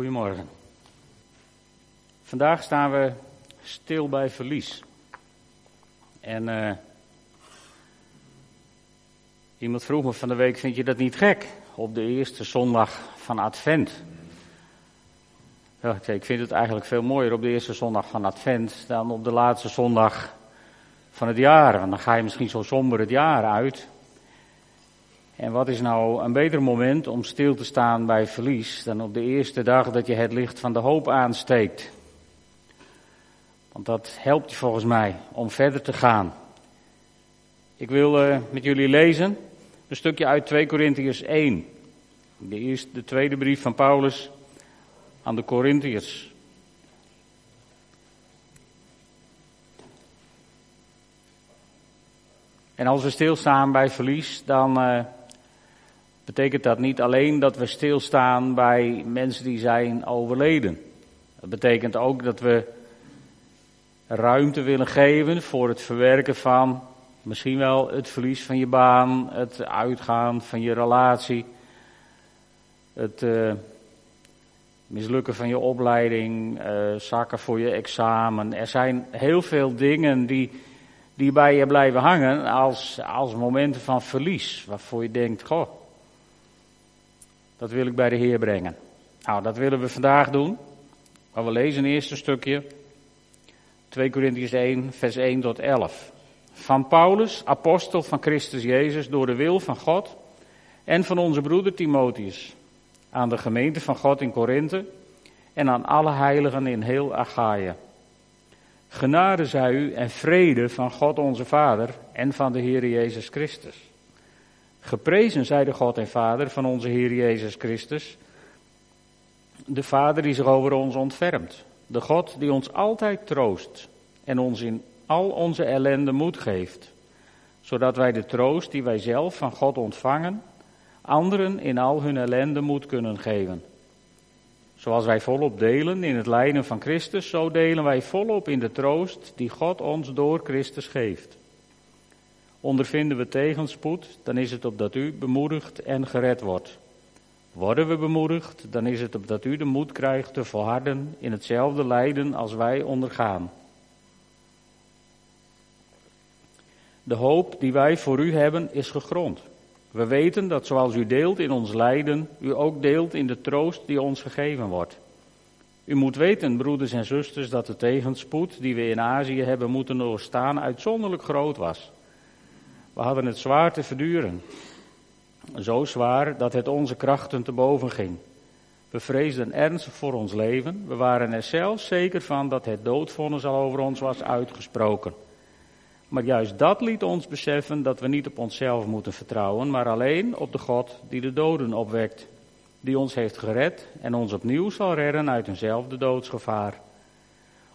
Goedemorgen. Vandaag staan we stil bij verlies. En uh, iemand vroeg me van de week: vind je dat niet gek? Op de eerste zondag van Advent. Ja, ik vind het eigenlijk veel mooier op de eerste zondag van Advent dan op de laatste zondag van het jaar. Want dan ga je misschien zo somber het jaar uit. En wat is nou een beter moment om stil te staan bij verlies dan op de eerste dag dat je het licht van de hoop aansteekt? Want dat helpt je volgens mij om verder te gaan. Ik wil uh, met jullie lezen een stukje uit 2 Korintiërs 1. De, eerste, de tweede brief van Paulus aan de Korintiërs. En als we stilstaan bij verlies, dan uh, betekent dat niet alleen dat we stilstaan bij mensen die zijn overleden. Dat betekent ook dat we ruimte willen geven voor het verwerken van misschien wel het verlies van je baan, het uitgaan van je relatie, het uh, mislukken van je opleiding, uh, zakken voor je examen. Er zijn heel veel dingen die, die bij je blijven hangen als, als momenten van verlies, waarvoor je denkt, goh, dat wil ik bij de Heer brengen. Nou, dat willen we vandaag doen. Maar we lezen eerst een stukje. 2 Corinthians 1, vers 1 tot 11. Van Paulus, apostel van Christus Jezus, door de wil van God en van onze broeder Timotheus. Aan de gemeente van God in Korinthe en aan alle heiligen in heel Achaia. Genade zij u en vrede van God onze Vader en van de Heer Jezus Christus. Geprezen zij de God en Vader van onze Heer Jezus Christus, de Vader die zich over ons ontfermt, de God die ons altijd troost en ons in al onze ellende moed geeft, zodat wij de troost die wij zelf van God ontvangen, anderen in al hun ellende moed kunnen geven. Zoals wij volop delen in het lijden van Christus, zo delen wij volop in de troost die God ons door Christus geeft. Ondervinden we tegenspoed, dan is het opdat u bemoedigd en gered wordt. Worden we bemoedigd, dan is het opdat u de moed krijgt te volharden in hetzelfde lijden als wij ondergaan. De hoop die wij voor u hebben is gegrond. We weten dat zoals u deelt in ons lijden, u ook deelt in de troost die ons gegeven wordt. U moet weten, broeders en zusters, dat de tegenspoed die we in Azië hebben moeten doorstaan uitzonderlijk groot was. We hadden het zwaar te verduren. Zo zwaar dat het onze krachten te boven ging. We vreesden ernstig voor ons leven. We waren er zelfs zeker van dat het doodvonnis al over ons was uitgesproken. Maar juist dat liet ons beseffen dat we niet op onszelf moeten vertrouwen, maar alleen op de God die de doden opwekt. Die ons heeft gered en ons opnieuw zal redden uit eenzelfde doodsgevaar.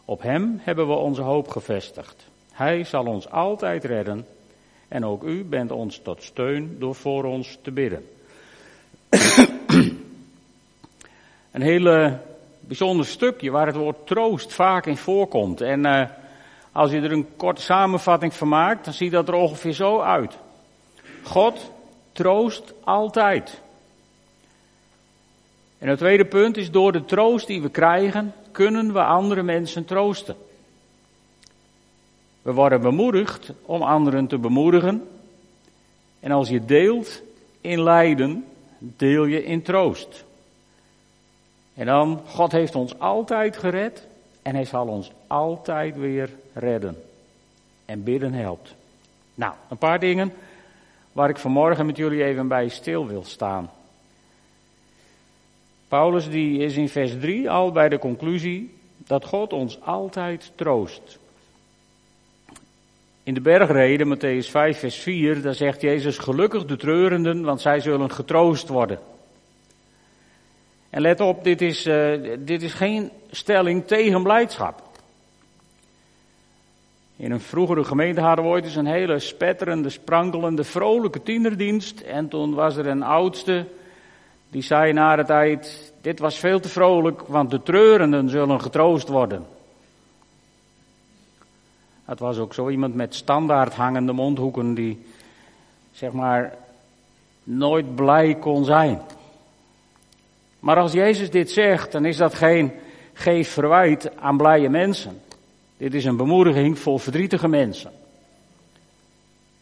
Op Hem hebben we onze hoop gevestigd. Hij zal ons altijd redden en ook u bent ons tot steun door voor ons te bidden. een hele bijzonder stukje waar het woord troost vaak in voorkomt. En uh, als je er een korte samenvatting van maakt, dan ziet dat er ongeveer zo uit. God troost altijd. En het tweede punt is, door de troost die we krijgen, kunnen we andere mensen troosten. We worden bemoedigd om anderen te bemoedigen. En als je deelt in lijden, deel je in troost. En dan, God heeft ons altijd gered en hij zal ons altijd weer redden. En bidden helpt. Nou, een paar dingen waar ik vanmorgen met jullie even bij stil wil staan. Paulus die is in vers 3 al bij de conclusie dat God ons altijd troost. In de bergreden, Matthäus 5, vers 4, daar zegt Jezus, gelukkig de treurenden, want zij zullen getroost worden. En let op, dit is, uh, dit is geen stelling tegen blijdschap. In een vroegere gemeente hadden we ooit eens een hele spetterende, sprankelende, vrolijke tienerdienst. En toen was er een oudste, die zei na de tijd, dit was veel te vrolijk, want de treurenden zullen getroost worden. Het was ook zo iemand met standaard hangende mondhoeken die, zeg maar, nooit blij kon zijn. Maar als Jezus dit zegt, dan is dat geen geef verwijt aan blije mensen. Dit is een bemoediging voor verdrietige mensen.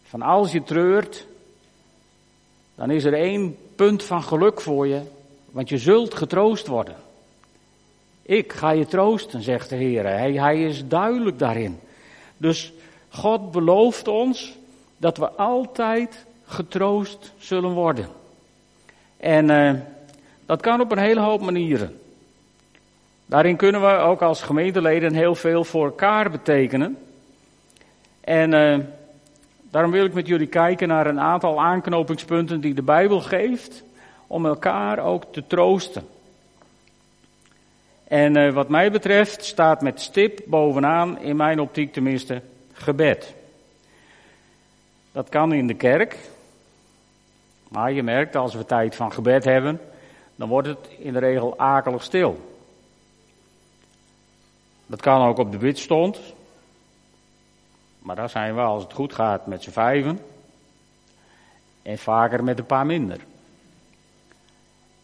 Van als je treurt, dan is er één punt van geluk voor je, want je zult getroost worden. Ik ga je troosten, zegt de Heer. Hij, hij is duidelijk daarin. Dus God belooft ons dat we altijd getroost zullen worden. En uh, dat kan op een hele hoop manieren. Daarin kunnen we ook als gemeenteleden heel veel voor elkaar betekenen. En uh, daarom wil ik met jullie kijken naar een aantal aanknopingspunten die de Bijbel geeft om elkaar ook te troosten. En uh, wat mij betreft staat met stip bovenaan, in mijn optiek tenminste, gebed. Dat kan in de kerk. Maar je merkt, als we tijd van gebed hebben, dan wordt het in de regel akelig stil. Dat kan ook op de bidstond. Maar daar zijn we, als het goed gaat, met z'n vijven. En vaker met een paar minder.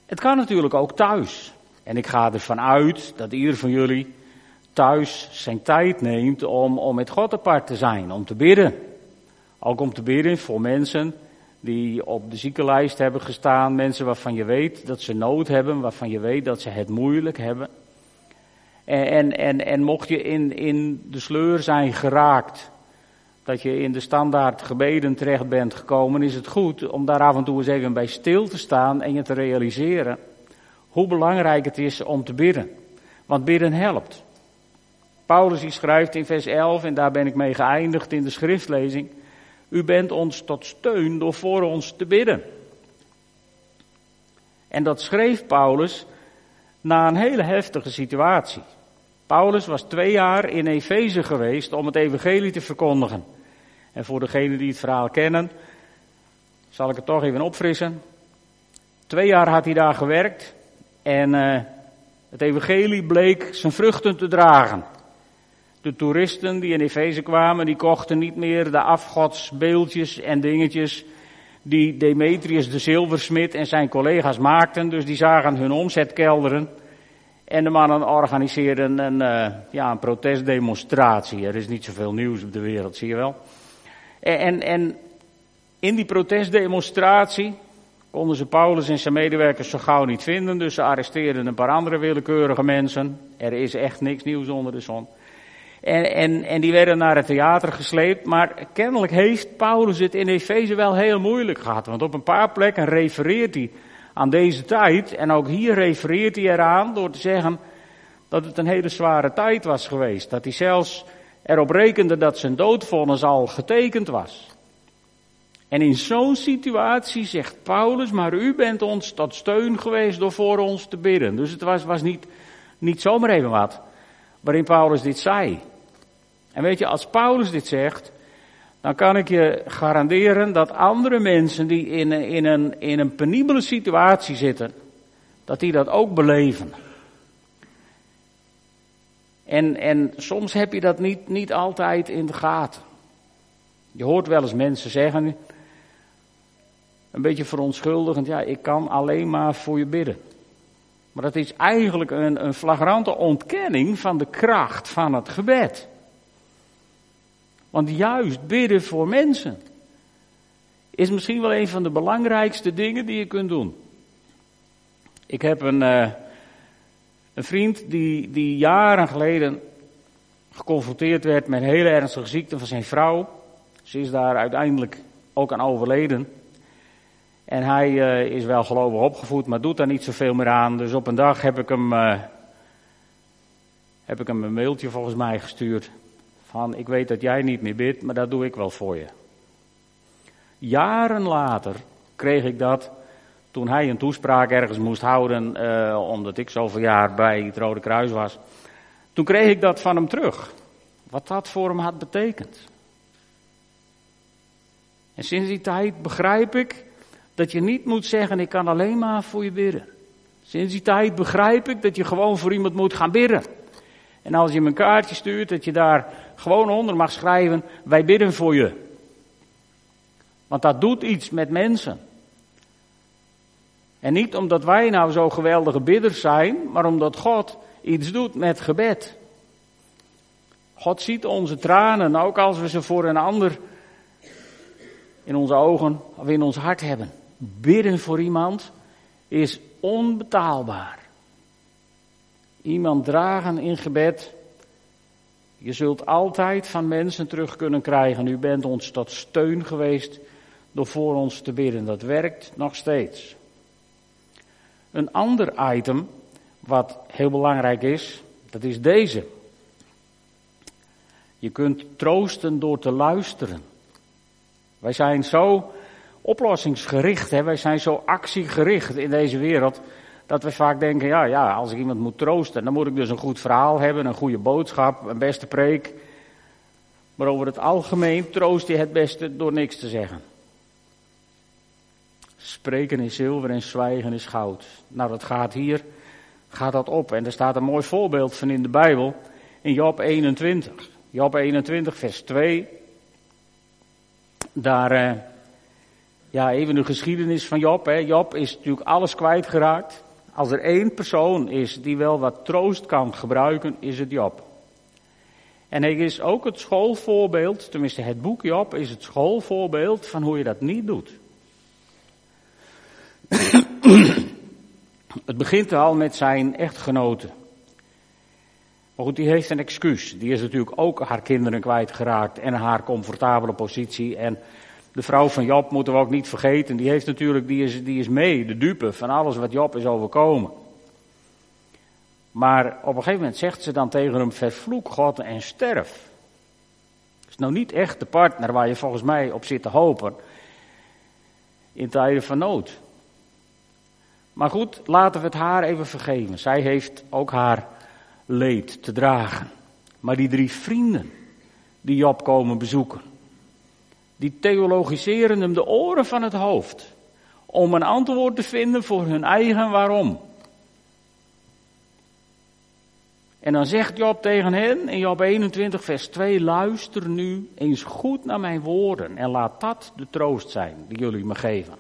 Het kan natuurlijk ook thuis. En ik ga ervan uit dat ieder van jullie thuis zijn tijd neemt om, om met God apart te zijn, om te bidden. Ook om te bidden voor mensen die op de ziekenlijst hebben gestaan, mensen waarvan je weet dat ze nood hebben, waarvan je weet dat ze het moeilijk hebben. En, en, en mocht je in, in de sleur zijn geraakt, dat je in de standaard gebeden terecht bent gekomen, is het goed om daar af en toe eens even bij stil te staan en je te realiseren hoe belangrijk het is om te bidden. Want bidden helpt. Paulus die schrijft in vers 11, en daar ben ik mee geëindigd in de schriftlezing. U bent ons tot steun door voor ons te bidden. En dat schreef Paulus na een hele heftige situatie. Paulus was twee jaar in Efeze geweest om het evangelie te verkondigen. En voor degenen die het verhaal kennen, zal ik het toch even opfrissen. Twee jaar had hij daar gewerkt en uh, het evangelie bleek zijn vruchten te dragen. De toeristen die in Efeze kwamen, die kochten niet meer de afgodsbeeldjes en dingetjes die Demetrius de zilversmid en zijn collega's maakten. Dus die zagen hun omzet kelderen. En de mannen organiseerden een, uh, ja, een protestdemonstratie. Er is niet zoveel nieuws op de wereld, zie je wel. En, en in die protestdemonstratie konden ze Paulus en zijn medewerkers zo gauw niet vinden. Dus ze arresteerden een paar andere willekeurige mensen. Er is echt niks nieuws onder de zon. En, en, en die werden naar het theater gesleept. Maar kennelijk heeft Paulus het in Efeze wel heel moeilijk gehad. Want op een paar plekken refereert hij aan deze tijd. En ook hier refereert hij eraan door te zeggen dat het een hele zware tijd was geweest. Dat hij zelfs erop rekende dat zijn doodvonnis al getekend was. En in zo'n situatie zegt Paulus, maar u bent ons tot steun geweest door voor ons te bidden. Dus het was, was niet, niet zomaar even wat waarin Paulus dit zei. En weet je, als Paulus dit zegt, dan kan ik je garanderen dat andere mensen die in, in, een, in een penibele situatie zitten, dat die dat ook beleven. En, en soms heb je dat niet, niet altijd in de gaten. Je hoort wel eens mensen zeggen, een beetje verontschuldigend, ja, ik kan alleen maar voor je bidden. Maar dat is eigenlijk een, een flagrante ontkenning van de kracht van het gebed. Want juist bidden voor mensen is misschien wel een van de belangrijkste dingen die je kunt doen. Ik heb een, uh, een vriend die, die jaren geleden geconfronteerd werd met een hele ernstige ziekte van zijn vrouw. Ze is daar uiteindelijk ook aan overleden. En hij uh, is wel gelovig opgevoed, maar doet daar niet zoveel meer aan. Dus op een dag heb ik hem, uh, heb ik hem een mailtje volgens mij gestuurd. Van, ik weet dat jij niet meer bidt, maar dat doe ik wel voor je. Jaren later kreeg ik dat, toen hij een toespraak ergens moest houden, uh, omdat ik zoveel jaar bij het Rode Kruis was. Toen kreeg ik dat van hem terug. Wat dat voor hem had betekend. En sinds die tijd begrijp ik dat je niet moet zeggen, ik kan alleen maar voor je bidden. Sinds die tijd begrijp ik dat je gewoon voor iemand moet gaan bidden. En als je hem een kaartje stuurt, dat je daar gewoon onder mag schrijven, wij bidden voor je. Want dat doet iets met mensen. En niet omdat wij nou zo geweldige bidders zijn, maar omdat God iets doet met gebed. God ziet onze tranen, ook als we ze voor een ander in onze ogen of in ons hart hebben. Bidden voor iemand is onbetaalbaar. Iemand dragen in gebed. Je zult altijd van mensen terug kunnen krijgen. U bent ons tot steun geweest door voor ons te bidden. Dat werkt nog steeds. Een ander item wat heel belangrijk is, dat is deze. Je kunt troosten door te luisteren. Wij zijn zo oplossingsgericht, hè? wij zijn zo actiegericht in deze wereld, dat we vaak denken, ja, ja, als ik iemand moet troosten, dan moet ik dus een goed verhaal hebben, een goede boodschap, een beste preek. Maar over het algemeen troost je het beste door niks te zeggen. Spreken is zilver en zwijgen is goud. Nou, dat gaat hier, gaat dat op. En er staat een mooi voorbeeld van in de Bijbel, in Job 21. Job 21, vers 2. Daar, eh, ja, even de geschiedenis van Job. Hè. Job is natuurlijk alles kwijtgeraakt. Als er één persoon is die wel wat troost kan gebruiken, is het Job. En hij is ook het schoolvoorbeeld, tenminste het boek Job is het schoolvoorbeeld van hoe je dat niet doet. het begint al met zijn echtgenote. Maar goed, die heeft een excuus. Die is natuurlijk ook haar kinderen kwijtgeraakt en haar comfortabele positie. En de vrouw van Job moeten we ook niet vergeten. Die heeft natuurlijk, die is, die is mee, de dupe van alles wat Job is overkomen. Maar op een gegeven moment zegt ze dan tegen hem, vervloek God en sterf. Dat is nou niet echt de partner waar je volgens mij op zit te hopen. In tijden van nood. Maar goed, laten we het haar even vergeven. Zij heeft ook haar leed te dragen. Maar die drie vrienden die Job komen bezoeken, die theologiseren hem de oren van het hoofd om een antwoord te vinden voor hun eigen waarom. En dan zegt Job tegen hen in Job 21 vers 2, luister nu eens goed naar mijn woorden en laat dat de troost zijn die jullie me geven.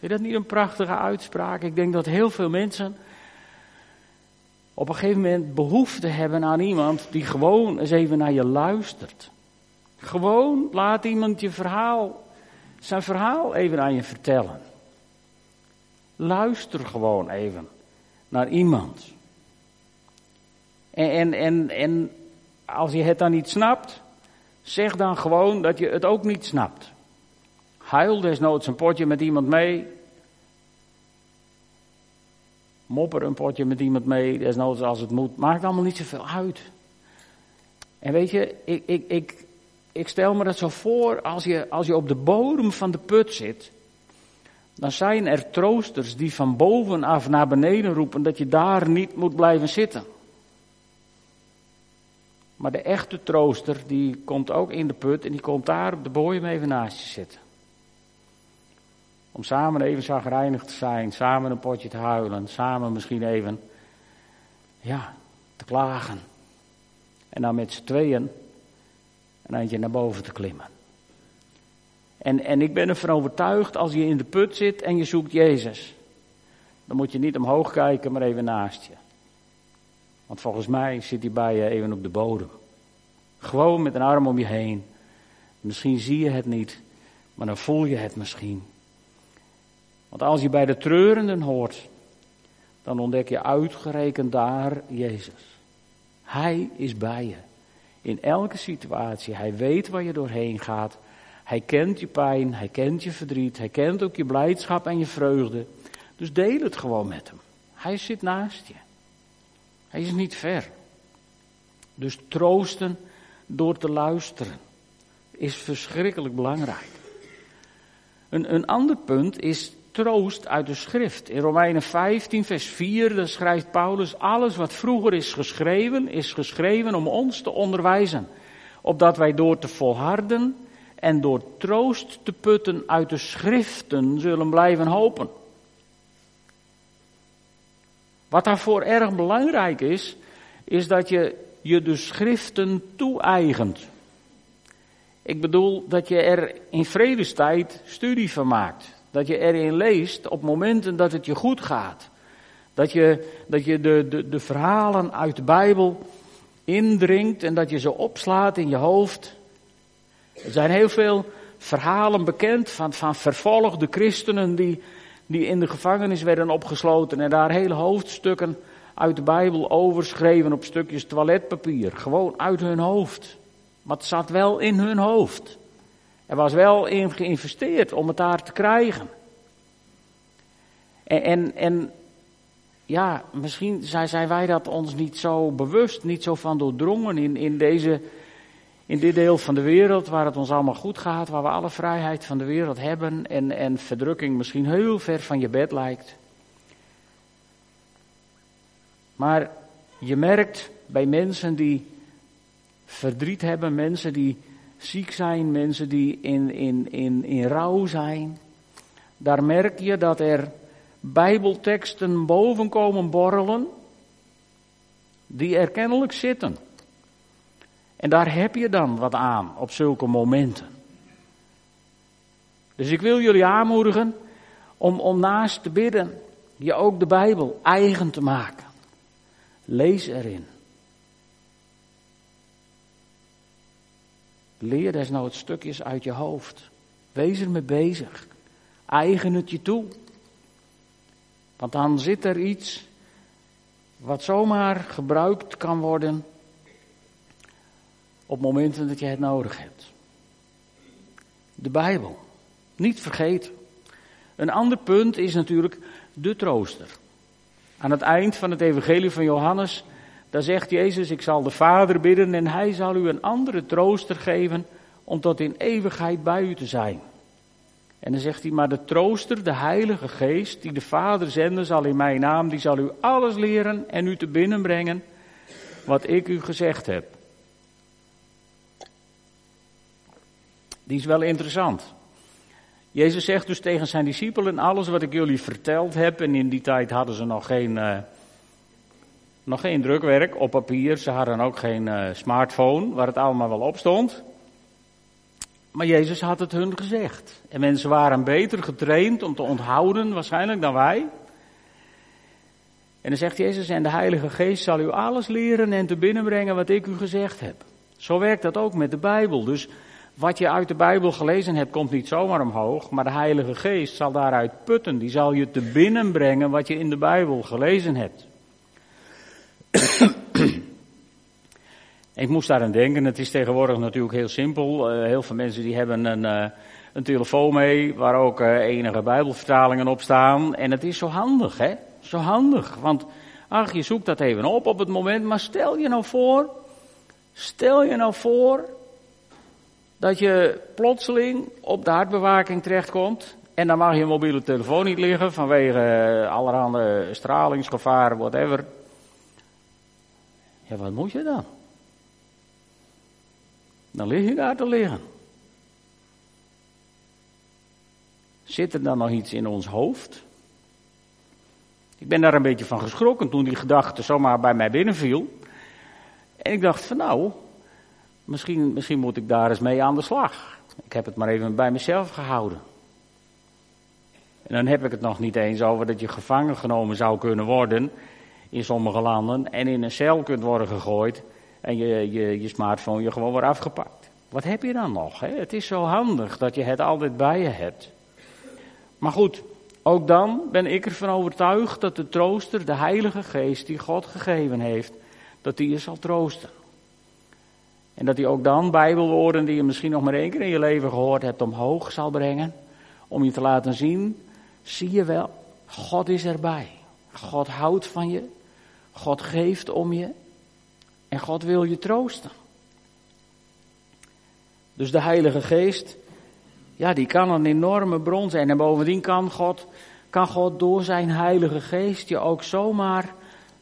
Is dat niet een prachtige uitspraak? Ik denk dat heel veel mensen op een gegeven moment behoefte hebben aan iemand die gewoon eens even naar je luistert. Gewoon laat iemand je verhaal, zijn verhaal even aan je vertellen. Luister gewoon even naar iemand. En, en, en, en als je het dan niet snapt, zeg dan gewoon dat je het ook niet snapt. Huil desnoods een potje met iemand mee. Mopper een potje met iemand mee, desnoods als het moet. Maakt allemaal niet zoveel uit. En weet je, ik, ik, ik, ik stel me dat zo voor, als je, als je op de bodem van de put zit, dan zijn er troosters die van bovenaf naar beneden roepen dat je daar niet moet blijven zitten. Maar de echte trooster, die komt ook in de put en die komt daar op de bodem even naast je zitten. Om samen even zagrijnig te zijn, samen een potje te huilen, samen misschien even, ja, te klagen. En dan met z'n tweeën een eindje naar boven te klimmen. En, en ik ben ervan overtuigd, als je in de put zit en je zoekt Jezus, dan moet je niet omhoog kijken, maar even naast je. Want volgens mij zit hij bij je even op de bodem. Gewoon met een arm om je heen. Misschien zie je het niet, maar dan voel je het misschien. Want als je bij de treurenden hoort, dan ontdek je uitgerekend daar Jezus. Hij is bij je. In elke situatie. Hij weet waar je doorheen gaat. Hij kent je pijn, hij kent je verdriet, hij kent ook je blijdschap en je vreugde. Dus deel het gewoon met hem. Hij zit naast je. Hij is niet ver. Dus troosten door te luisteren is verschrikkelijk belangrijk. Een, een ander punt is troost uit de schrift. In Romeinen 15, vers 4, daar schrijft Paulus, alles wat vroeger is geschreven, is geschreven om ons te onderwijzen. Opdat wij door te volharden en door troost te putten uit de schriften zullen blijven hopen. Wat daarvoor erg belangrijk is, is dat je je de schriften toe-eigent. Ik bedoel dat je er in vredestijd studie van maakt. Dat je erin leest op momenten dat het je goed gaat. Dat je, dat je de, de, de verhalen uit de Bijbel indringt en dat je ze opslaat in je hoofd. Er zijn heel veel verhalen bekend van, van vervolgde christenen die, die in de gevangenis werden opgesloten en daar hele hoofdstukken uit de Bijbel overschreven op stukjes toiletpapier. Gewoon uit hun hoofd. Maar het zat wel in hun hoofd. Er was wel in geïnvesteerd om het daar te krijgen. En, en, en ja, misschien zijn wij dat ons niet zo bewust, niet zo van doordrongen in, in, deze, in dit deel van de wereld waar het ons allemaal goed gaat, waar we alle vrijheid van de wereld hebben en, en verdrukking misschien heel ver van je bed lijkt. Maar je merkt bij mensen die verdriet hebben, mensen die ziek zijn, mensen die in, in, in, in rouw zijn, daar merk je dat er Bijbelteksten boven komen borrelen, die er kennelijk zitten. En daar heb je dan wat aan op zulke momenten. Dus ik wil jullie aanmoedigen om, om naast te bidden, je ook de Bijbel eigen te maken. Lees erin. Leer desnoods stukjes uit je hoofd. Wees ermee bezig. Eigen het je toe. Want dan zit er iets wat zomaar gebruikt kan worden op momenten dat je het nodig hebt. De Bijbel. Niet vergeten. Een ander punt is natuurlijk de trooster. Aan het eind van het evangelie van Johannes, daar zegt Jezus, ik zal de Vader bidden en hij zal u een andere trooster geven om tot in eeuwigheid bij u te zijn. En dan zegt hij, maar de trooster, de Heilige Geest, die de Vader zenden zal in mijn naam, die zal u alles leren en u te binnenbrengen wat ik u gezegd heb. Die is wel interessant. Jezus zegt dus tegen zijn discipelen, alles wat ik jullie verteld heb, en in die tijd hadden ze nog geen, uh, nog geen drukwerk op papier, ze hadden ook geen uh, smartphone waar het allemaal wel op stond. Maar Jezus had het hun gezegd. En mensen waren beter getraind om te onthouden waarschijnlijk dan wij. En dan zegt Jezus, en de Heilige Geest zal u alles leren en te binnenbrengen wat ik u gezegd heb. Zo werkt dat ook met de Bijbel. Dus wat je uit de Bijbel gelezen hebt, komt niet zomaar omhoog, maar de Heilige Geest zal daaruit putten. Die zal je te binnenbrengen wat je in de Bijbel gelezen hebt. Ik moest daar aan denken. Het is tegenwoordig natuurlijk heel simpel. Uh, heel veel mensen die hebben een, uh, een telefoon mee waar ook uh, enige Bijbelvertalingen op staan. En het is zo handig, hè? Zo handig. Want ach, je zoekt dat even op op het moment. Maar stel je nou voor, stel je nou voor dat je plotseling op de hartbewaking terechtkomt. En dan mag je mobiele telefoon niet liggen vanwege allerhande stralingsgevaar, whatever. Ja, wat moet je dan? Dan lig je daar te liggen. Zit er dan nog iets in ons hoofd? Ik ben daar een beetje van geschrokken toen die gedachte zomaar bij mij binnenviel. En ik dacht van nou, misschien, misschien moet ik daar eens mee aan de slag. Ik heb het maar even bij mezelf gehouden. En dan heb ik het nog niet eens over dat je gevangen genomen zou kunnen worden in sommige landen en in een cel kunt worden gegooid en je, je, je smartphone je gewoon wordt afgepakt. Wat heb je dan nog? Hè? Het is zo handig dat je het altijd bij je hebt. Maar goed, ook dan ben ik ervan overtuigd dat de trooster, de Heilige Geest die God gegeven heeft, dat die je zal troosten. En dat hij ook dan Bijbelwoorden die je misschien nog maar één keer in je leven gehoord hebt omhoog zal brengen. Om je te laten zien, zie je wel, God is erbij. God houdt van je. God geeft om je. En God wil je troosten. Dus de Heilige Geest, ja, die kan een enorme bron zijn. En bovendien kan God, kan God door zijn Heilige Geest je ook zomaar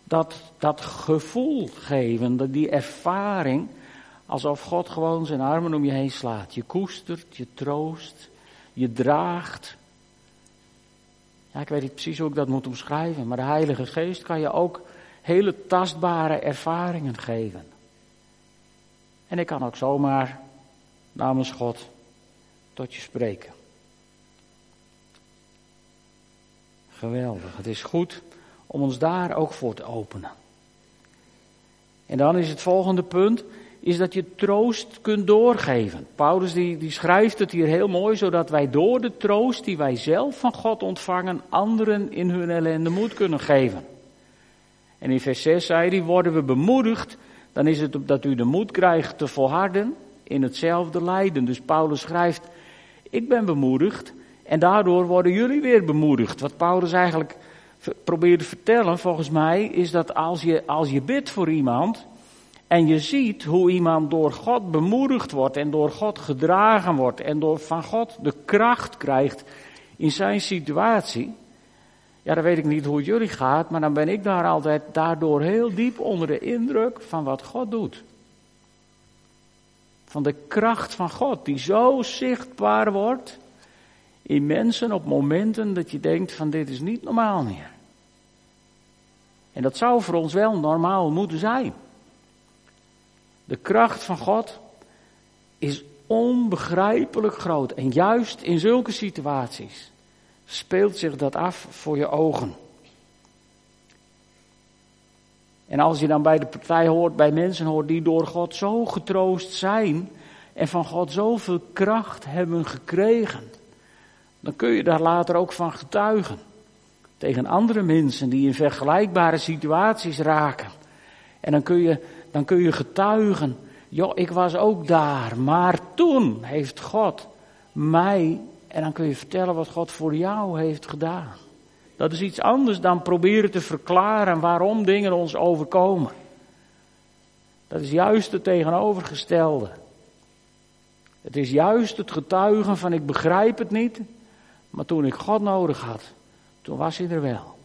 dat, dat gevoel geven, die ervaring, alsof God gewoon zijn armen om je heen slaat. Je koestert, je troost, je draagt. Ja, ik weet niet precies hoe ik dat moet omschrijven, maar de Heilige Geest kan je ook hele tastbare ervaringen geven. En ik kan ook zomaar namens God tot je spreken. Geweldig. Het is goed om ons daar ook voor te openen. En dan is het volgende punt, is dat je troost kunt doorgeven. Paulus die, die schrijft het hier heel mooi, zodat wij door de troost die wij zelf van God ontvangen, anderen in hun ellende moed kunnen geven. En in vers 6 zei hij, worden we bemoedigd, dan is het dat u de moed krijgt te volharden in hetzelfde lijden. Dus Paulus schrijft, ik ben bemoedigd en daardoor worden jullie weer bemoedigd. Wat Paulus eigenlijk probeert te vertellen, volgens mij, is dat als je, als je bidt voor iemand en je ziet hoe iemand door God bemoedigd wordt en door God gedragen wordt en door van God de kracht krijgt in zijn situatie. Ja, dan weet ik niet hoe het jullie gaat, maar dan ben ik daar altijd daardoor heel diep onder de indruk van wat God doet. Van de kracht van God, die zo zichtbaar wordt in mensen op momenten dat je denkt van dit is niet normaal meer. En dat zou voor ons wel normaal moeten zijn. De kracht van God is onbegrijpelijk groot. En juist in zulke situaties speelt zich dat af voor je ogen. En als je dan bij de partij hoort, bij mensen hoort die door God zo getroost zijn en van God zoveel kracht hebben gekregen, dan kun je daar later ook van getuigen. Tegen andere mensen die in vergelijkbare situaties raken. En dan kun je, dan kun je getuigen, joh, ik was ook daar, maar toen heeft God mij, en dan kun je vertellen wat God voor jou heeft gedaan. Dat is iets anders dan proberen te verklaren waarom dingen ons overkomen. Dat is juist het tegenovergestelde. Het is juist het getuigen van ik begrijp het niet, maar toen ik God nodig had, toen was hij er wel.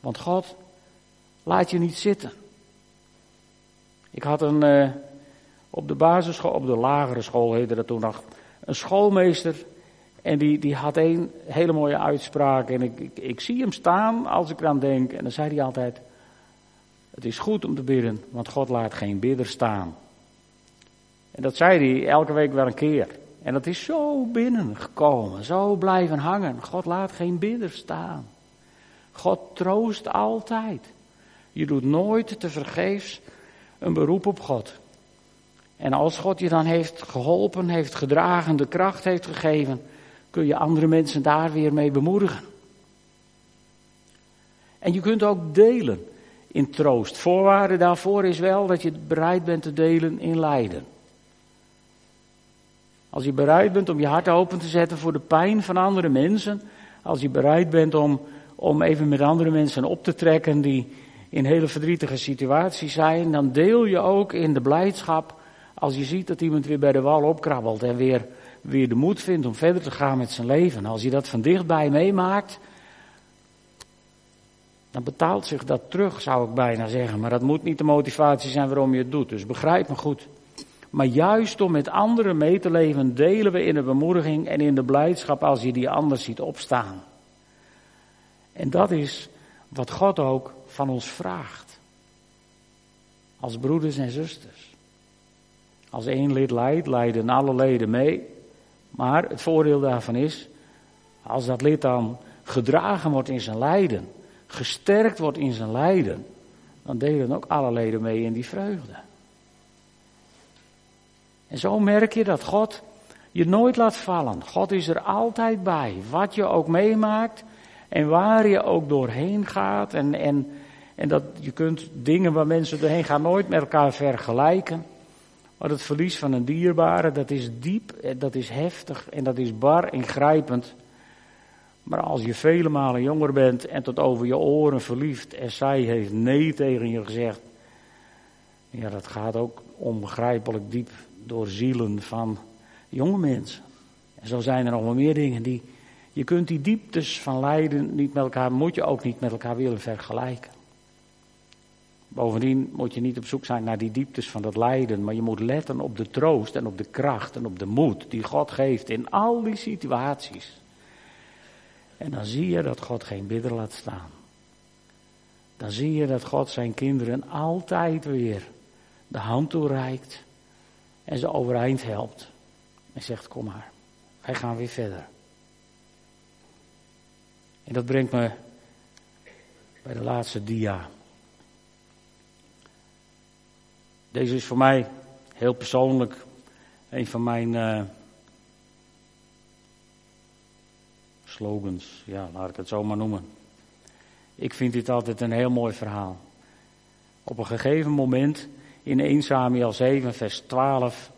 Want God laat je niet zitten. Ik had een, uh, op de basisschool, op de lagere school heette dat toen nog, een schoolmeester. En die, die had een hele mooie uitspraak. En ik, ik, ik zie hem staan als ik eraan denk. En dan zei hij altijd, het is goed om te bidden, want God laat geen bidder staan. En dat zei hij elke week wel een keer. En dat is zo binnengekomen, zo blijven hangen. God laat geen bidder staan. God troost altijd. Je doet nooit te vergeefs een beroep op God. En als God je dan heeft geholpen, heeft gedragen, de kracht heeft gegeven, kun je andere mensen daar weer mee bemoedigen. En je kunt ook delen in troost. Voorwaarde daarvoor is wel dat je bereid bent te delen in lijden. Als je bereid bent om je hart open te zetten voor de pijn van andere mensen. Als je bereid bent om, om even met andere mensen op te trekken die in hele verdrietige situaties zijn. Dan deel je ook in de blijdschap als je ziet dat iemand weer bij de wal opkrabbelt en weer, weer de moed vindt om verder te gaan met zijn leven. Als je dat van dichtbij meemaakt, dan betaalt zich dat terug, zou ik bijna zeggen. Maar dat moet niet de motivatie zijn waarom je het doet. Dus begrijp me goed. Maar juist om met anderen mee te leven, delen we in de bemoediging en in de blijdschap als je die anders ziet opstaan. En dat is wat God ook van ons vraagt. Als broeders en zusters. Als één lid lijdt, lijden alle leden mee. Maar het voordeel daarvan is, als dat lid dan gedragen wordt in zijn lijden, gesterkt wordt in zijn lijden, dan delen ook alle leden mee in die vreugde. En zo merk je dat God je nooit laat vallen. God is er altijd bij. Wat je ook meemaakt en waar je ook doorheen gaat. En, en, en dat je kunt dingen waar mensen doorheen gaan nooit met elkaar vergelijken. Maar het verlies van een dierbare, dat is diep, dat is heftig en dat is bar ingrijpend. Maar als je vele malen jonger bent en tot over je oren verliefd en zij heeft nee tegen je gezegd. Ja, dat gaat ook onbegrijpelijk diep door zielen van jonge mensen. En zo zijn er nog wel meer dingen die. Je kunt die dieptes van lijden niet met elkaar, moet je ook niet met elkaar willen vergelijken. Bovendien moet je niet op zoek zijn naar die dieptes van dat lijden, maar je moet letten op de troost en op de kracht en op de moed die God geeft in al die situaties. En dan zie je dat God geen bidder laat staan. Dan zie je dat God zijn kinderen altijd weer de hand toereikt en ze overeind helpt. En zegt, kom maar, wij gaan weer verder. En dat brengt me bij de laatste dia. Deze is voor mij heel persoonlijk een van mijn uh, slogans. Ja, laat ik het zo maar noemen. Ik vind dit altijd een heel mooi verhaal. Op een gegeven moment in 1 Samuel 7, vers 12.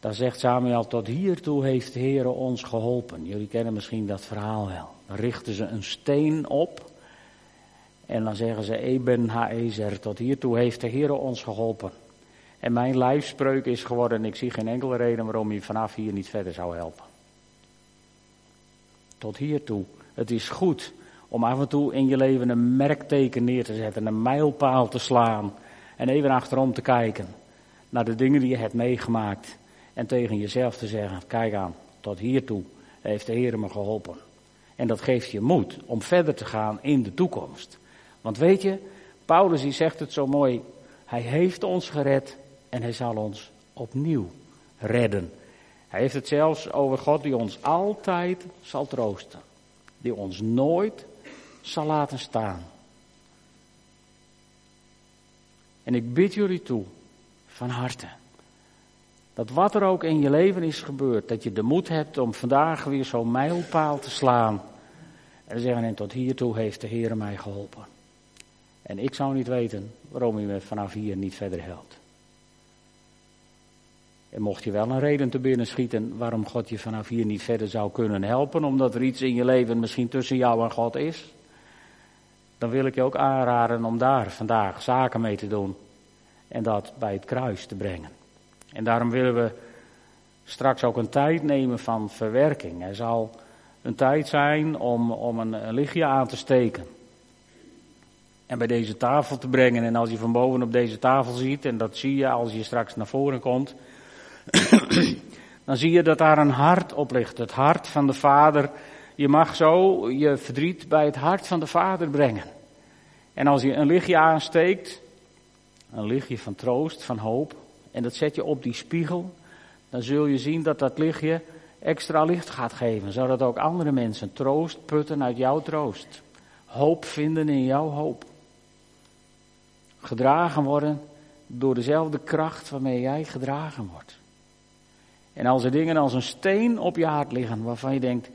Daar zegt Samuel, tot hiertoe heeft de Heer ons geholpen. Jullie kennen misschien dat verhaal wel. Dan richten ze een steen op. En dan zeggen ze, Eben Haezer, tot hiertoe heeft de Heer ons geholpen. En mijn lijfspreuk is geworden, ik zie geen enkele reden waarom je vanaf hier niet verder zou helpen. Tot hiertoe. Het is goed om af en toe in je leven een merkteken neer te zetten, een mijlpaal te slaan. En even achterom te kijken naar de dingen die je hebt meegemaakt. En tegen jezelf te zeggen, kijk aan, tot hiertoe heeft de Heer me geholpen. En dat geeft je moed om verder te gaan in de toekomst. Want weet je, Paulus die zegt het zo mooi, hij heeft ons gered en hij zal ons opnieuw redden. Hij heeft het zelfs over God die ons altijd zal troosten. Die ons nooit zal laten staan. En ik bid jullie toe, van harte, dat wat er ook in je leven is gebeurd, dat je de moed hebt om vandaag weer zo'n mijlpaal te slaan. En te zeggen, en tot hiertoe heeft de Heer mij geholpen. En ik zou niet weten waarom hij me vanaf hier niet verder helpt. En mocht je wel een reden te binnen schieten waarom God je vanaf hier niet verder zou kunnen helpen, omdat er iets in je leven misschien tussen jou en God is, dan wil ik je ook aanraden om daar vandaag zaken mee te doen en dat bij het kruis te brengen. En daarom willen we straks ook een tijd nemen van verwerking. Er zal een tijd zijn om, om een, een lichtje aan te steken. En bij deze tafel te brengen. En als je van boven op deze tafel ziet, en dat zie je als je straks naar voren komt, dan zie je dat daar een hart op ligt. Het hart van de Vader. Je mag zo je verdriet bij het hart van de Vader brengen. En als je een lichtje aansteekt, een lichtje van troost, van hoop, en dat zet je op die spiegel, dan zul je zien dat dat lichtje extra licht gaat geven, zodat ook andere mensen troost putten uit jouw troost. Hoop vinden in jouw hoop. Gedragen worden door dezelfde kracht waarmee jij gedragen wordt. En als er dingen als een steen op je hart liggen waarvan je denkt,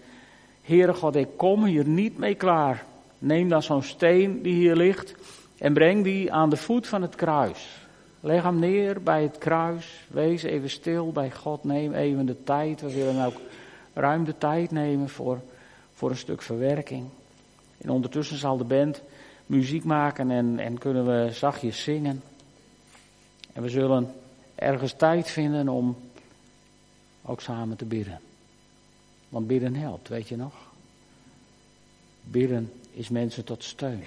Heere God, ik kom hier niet mee klaar. Neem dan zo'n steen die hier ligt en breng die aan de voet van het kruis. Leg hem neer bij het kruis. Wees even stil bij God. Neem even de tijd. We willen ook ruim de tijd nemen voor, voor een stuk verwerking. En ondertussen zal de band muziek maken en, en kunnen we zachtjes zingen. En we zullen ergens tijd vinden om ook samen te bidden. Want bidden helpt, weet je nog? Bidden is mensen tot steun.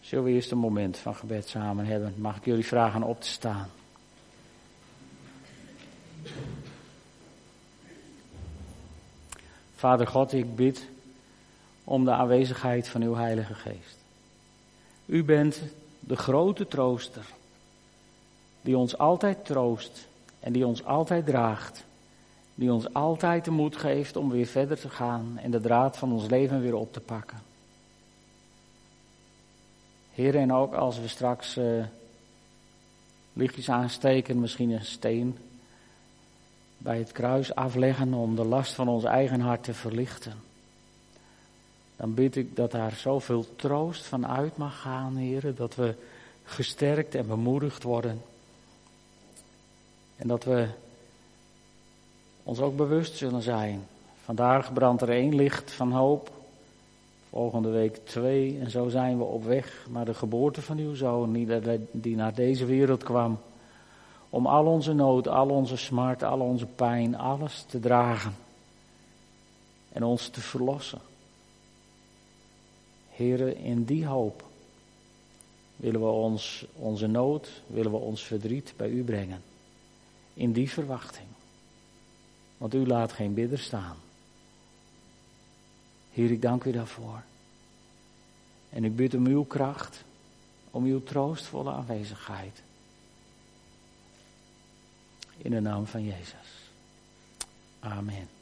Zullen we eerst een moment van gebed samen hebben? Mag ik jullie vragen op te staan? Vader God, ik bid om de aanwezigheid van uw Heilige Geest. U bent de grote trooster, die ons altijd troost en die ons altijd draagt, die ons altijd de moed geeft om weer verder te gaan en de draad van ons leven weer op te pakken. Heer, en ook als we straks uh, lichtjes aansteken, misschien een steen bij het kruis afleggen om de last van ons eigen hart te verlichten. Dan bid ik dat daar zoveel troost van uit mag gaan, Heer, dat we gesterkt en bemoedigd worden. En dat we ons ook bewust zullen zijn. Vandaag brandt er één licht van hoop. Volgende week twee. En zo zijn we op weg naar de geboorte van uw zoon, die naar deze wereld kwam. Om al onze nood, al onze smart, al onze pijn, alles te dragen. En ons te verlossen. Heren, in die hoop willen we ons, onze nood, willen we ons verdriet bij u brengen. In die verwachting. Want u laat geen bidder staan. Heer, ik dank u daarvoor. En ik bid om uw kracht, om uw troostvolle aanwezigheid. In de naam van Jezus. Amen.